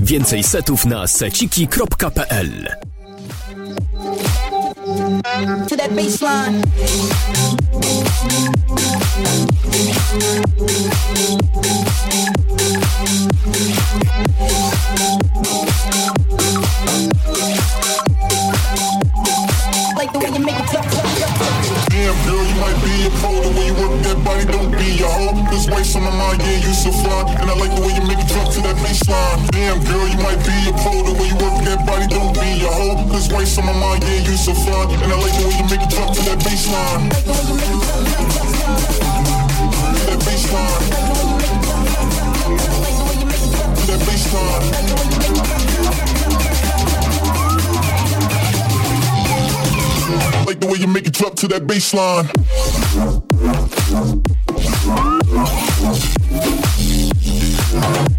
Więcej setów na seciki.pl To that baseline. On my mind, yeah, you so fly. And I like the way you make it drop to that baseline. Damn, girl, you might be a pro. The way you work that body, don't be a hoe. This waist on my mind, yeah, you so fly. And I like the way you make it drop to that baseline. That baseline. That baseline. Like the way you make it drop to that baseline. Thank you.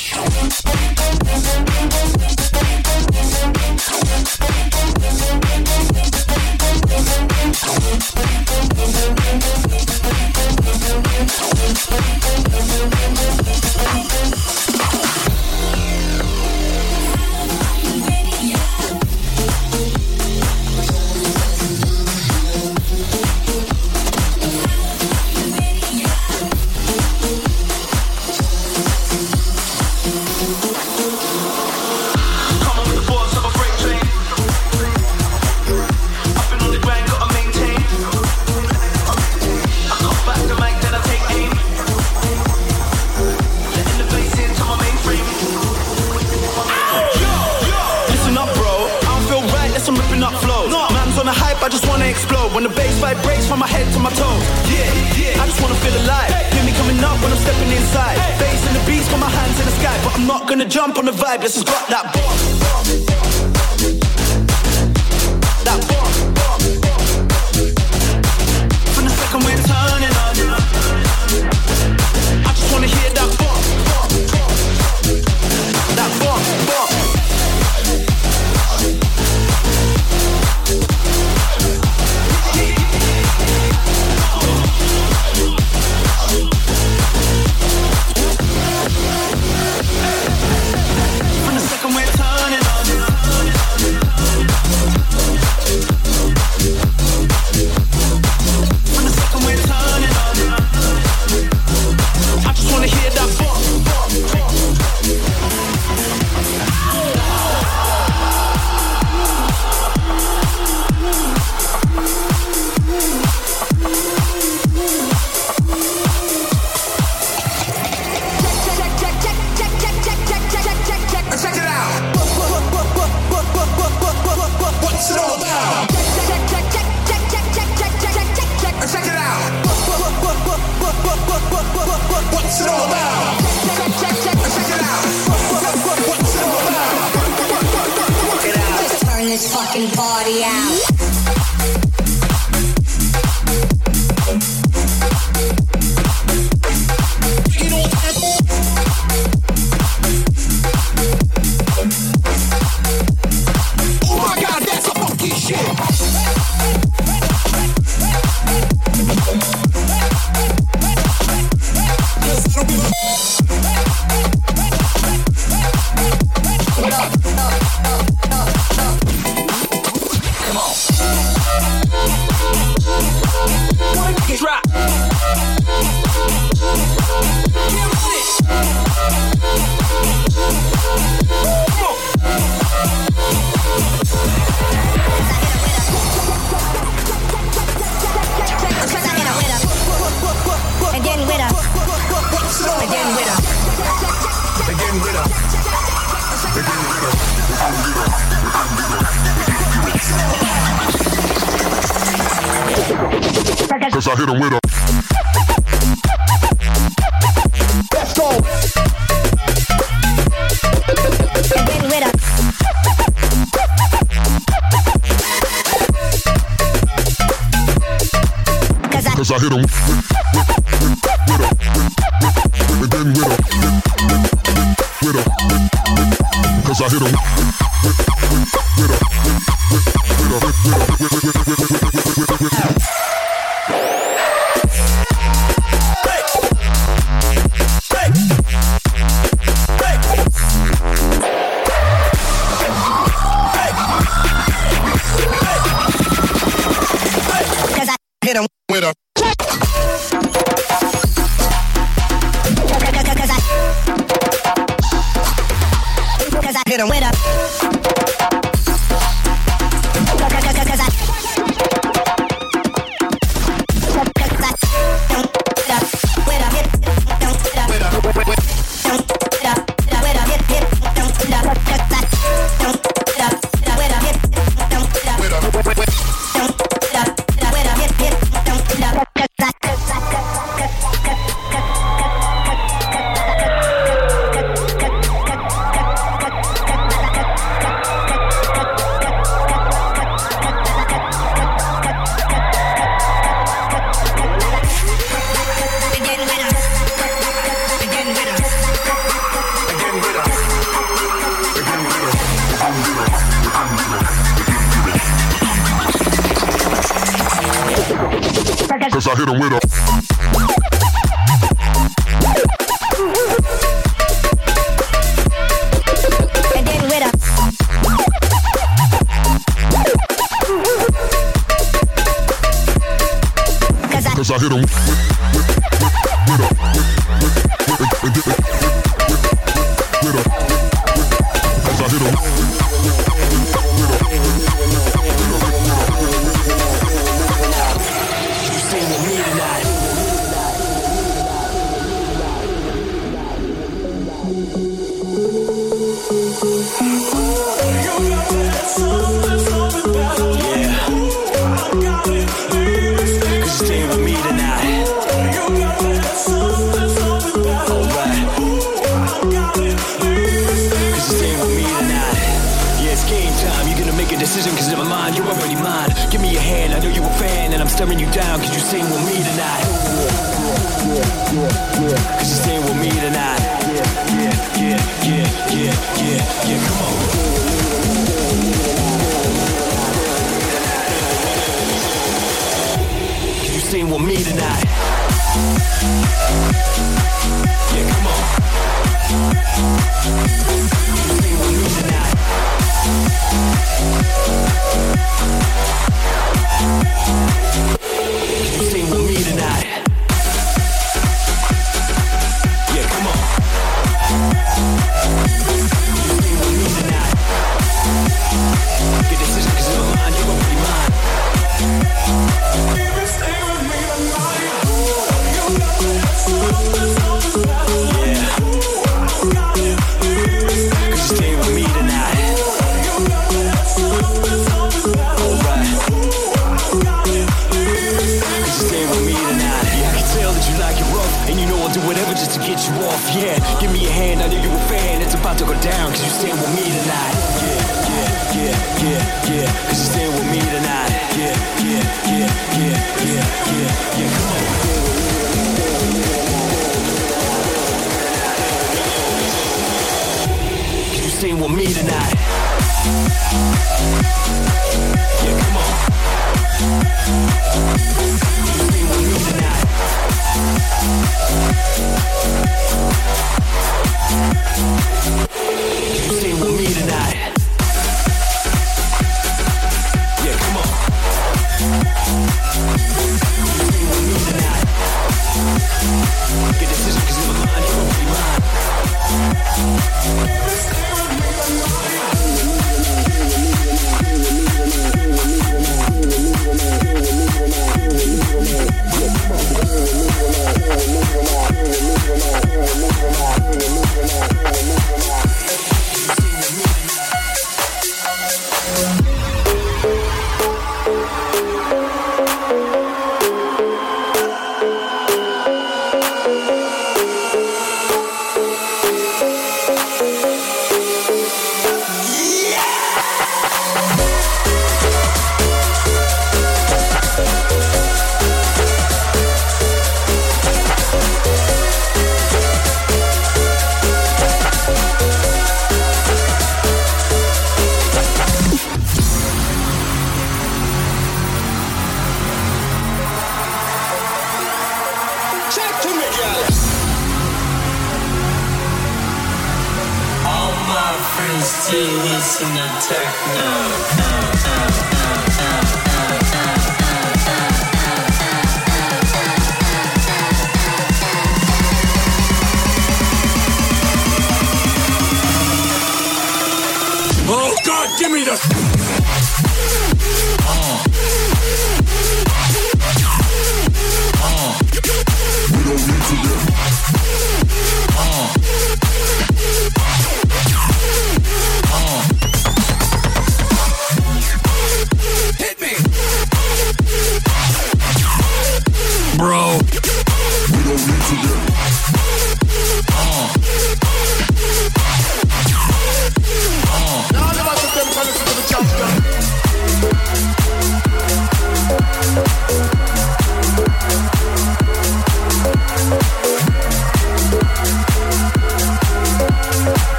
it. Hit him with a, with a, with a, with a, with a, with a, cause I hit him. Show. Decision cause my mind you're already mine. Give me your hand, I know you're a fan, and I'm staring you down cause you're staying with me tonight. Cause you're staying with me tonight. Yeah, yeah, yeah, yeah, yeah, yeah, come on. You're staying with me tonight. Yeah, come on. You're staying with me tonight. Staying with me tonight. Like it rough. And you know I'll do whatever just to get you off. Yeah, give me your hand, I know you're a fan. It's about to go down, cause you staying with me tonight. Yeah, yeah, yeah, yeah, yeah. Cause you staying with me tonight. Yeah, yeah, yeah, yeah, yeah, yeah, yeah. Come on. Cause you staying with me tonight. Yeah, come on. You staying with me tonight.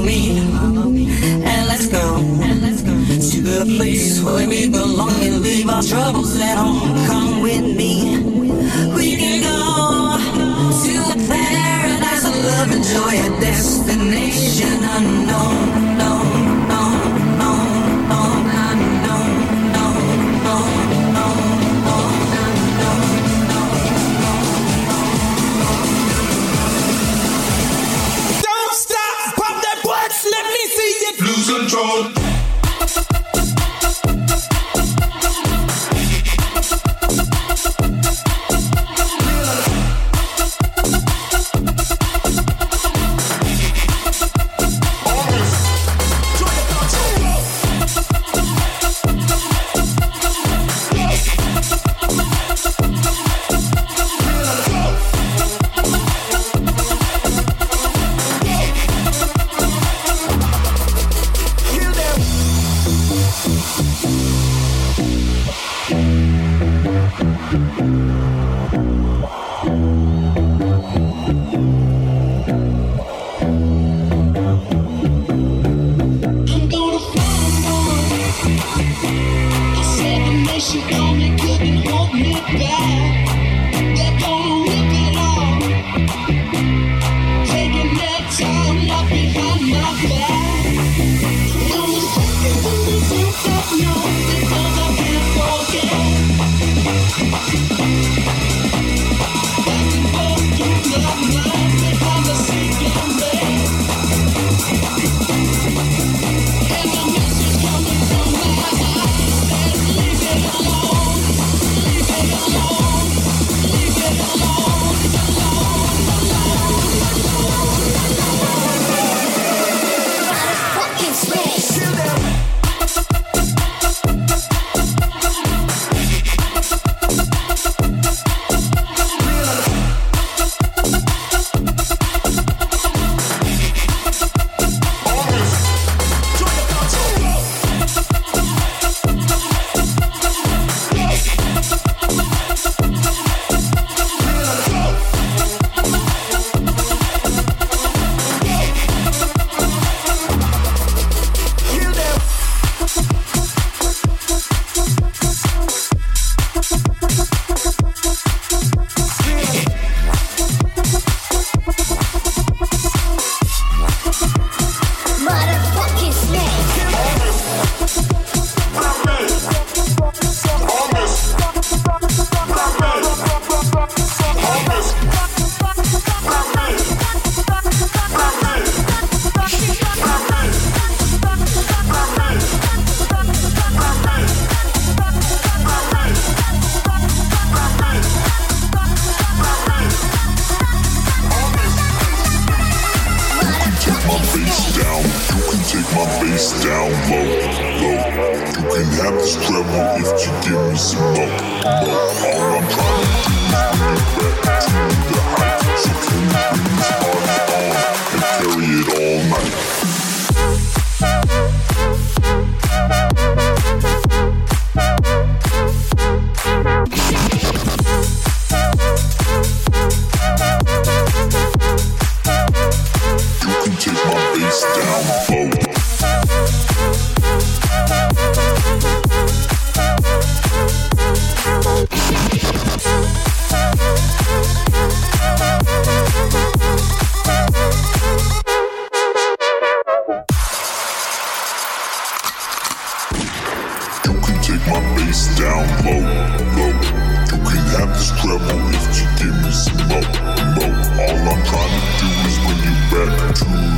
Follow me. And let's go. To the place where we belong and leave our troubles at home. Come with me. We can go to a paradise of love and joy, a destination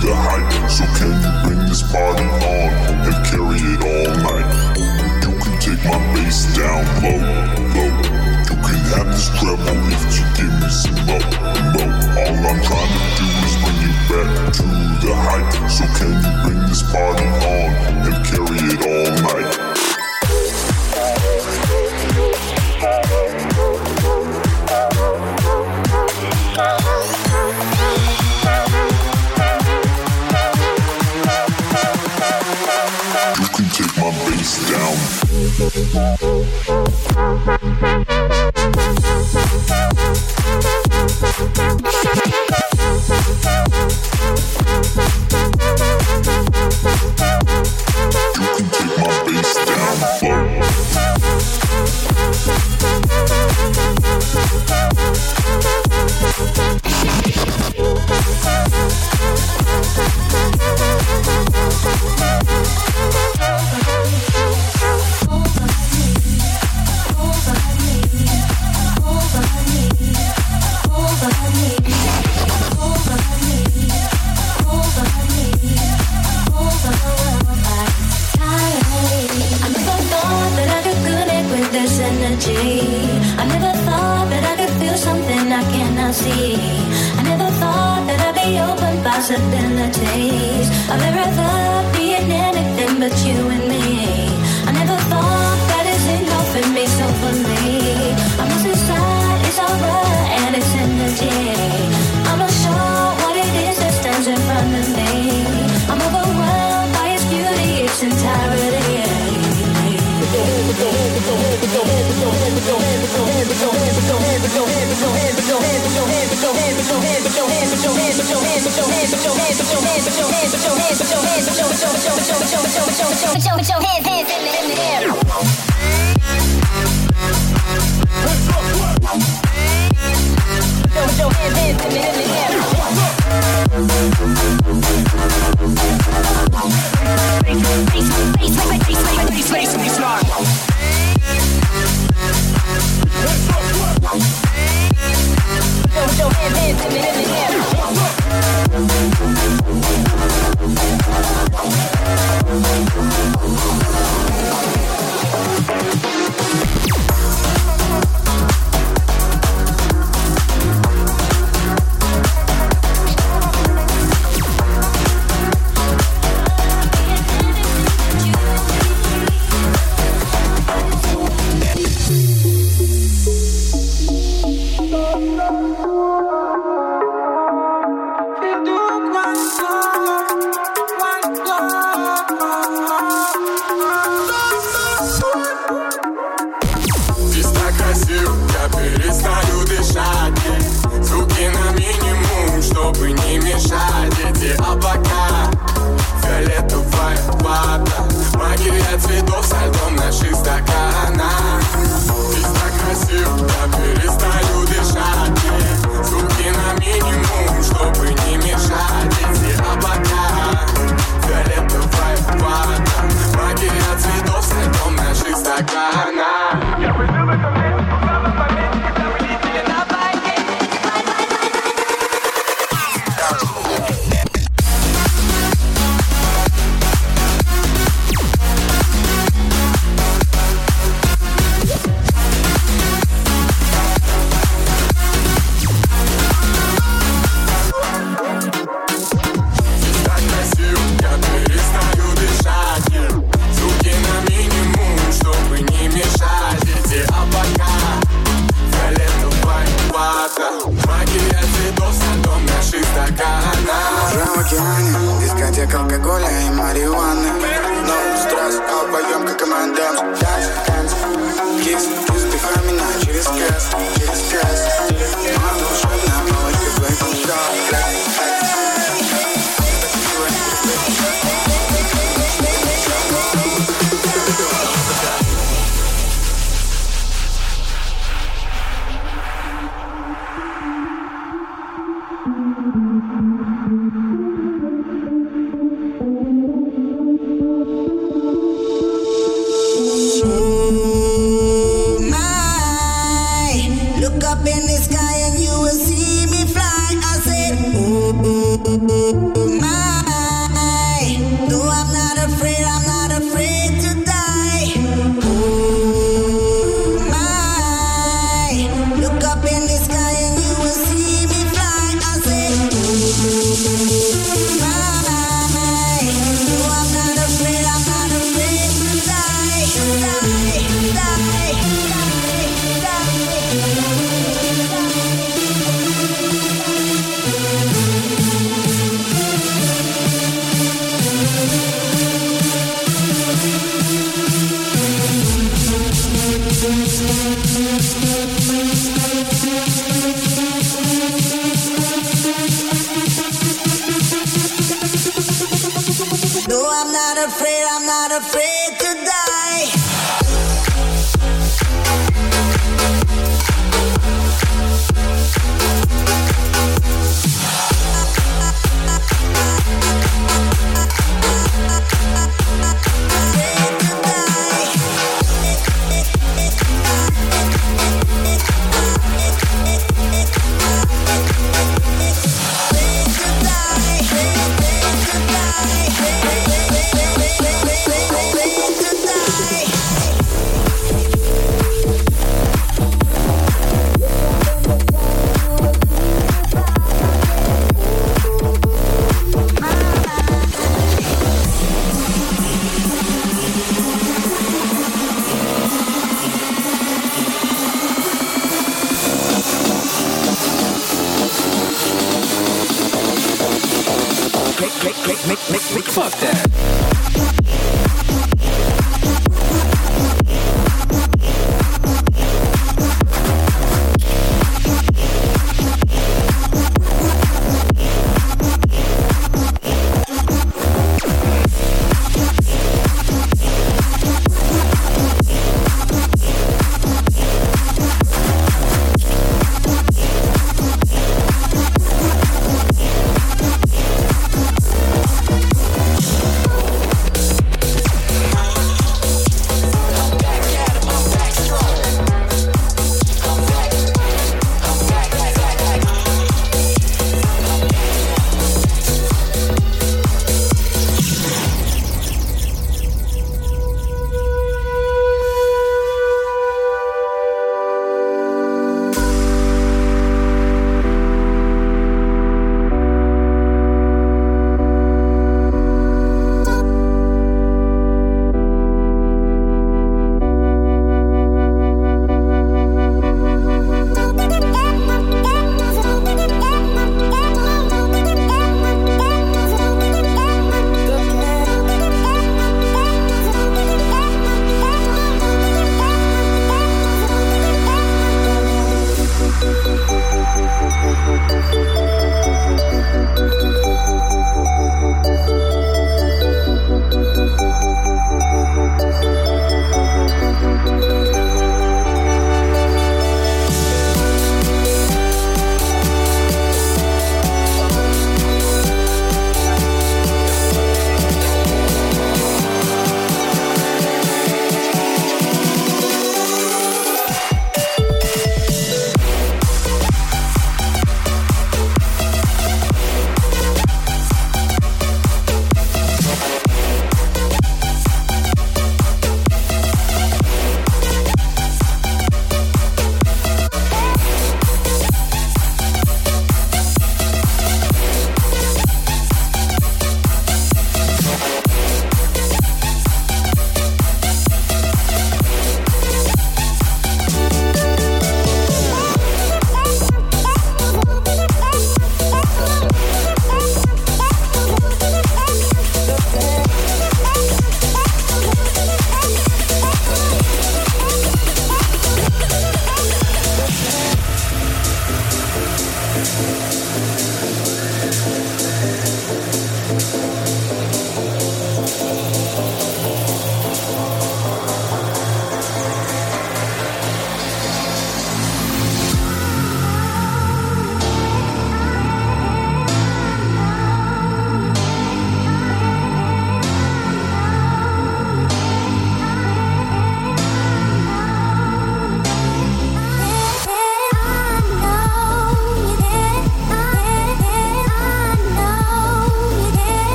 the height. So can you bring this party on and carry it all night? You can take my bass down low, low. You can have this treble if you give me some more, more. All I'm trying to do is bring you back to the height. So can you bring this party Sacana.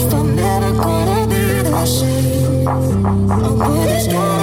I'm never gonna be the same. I would have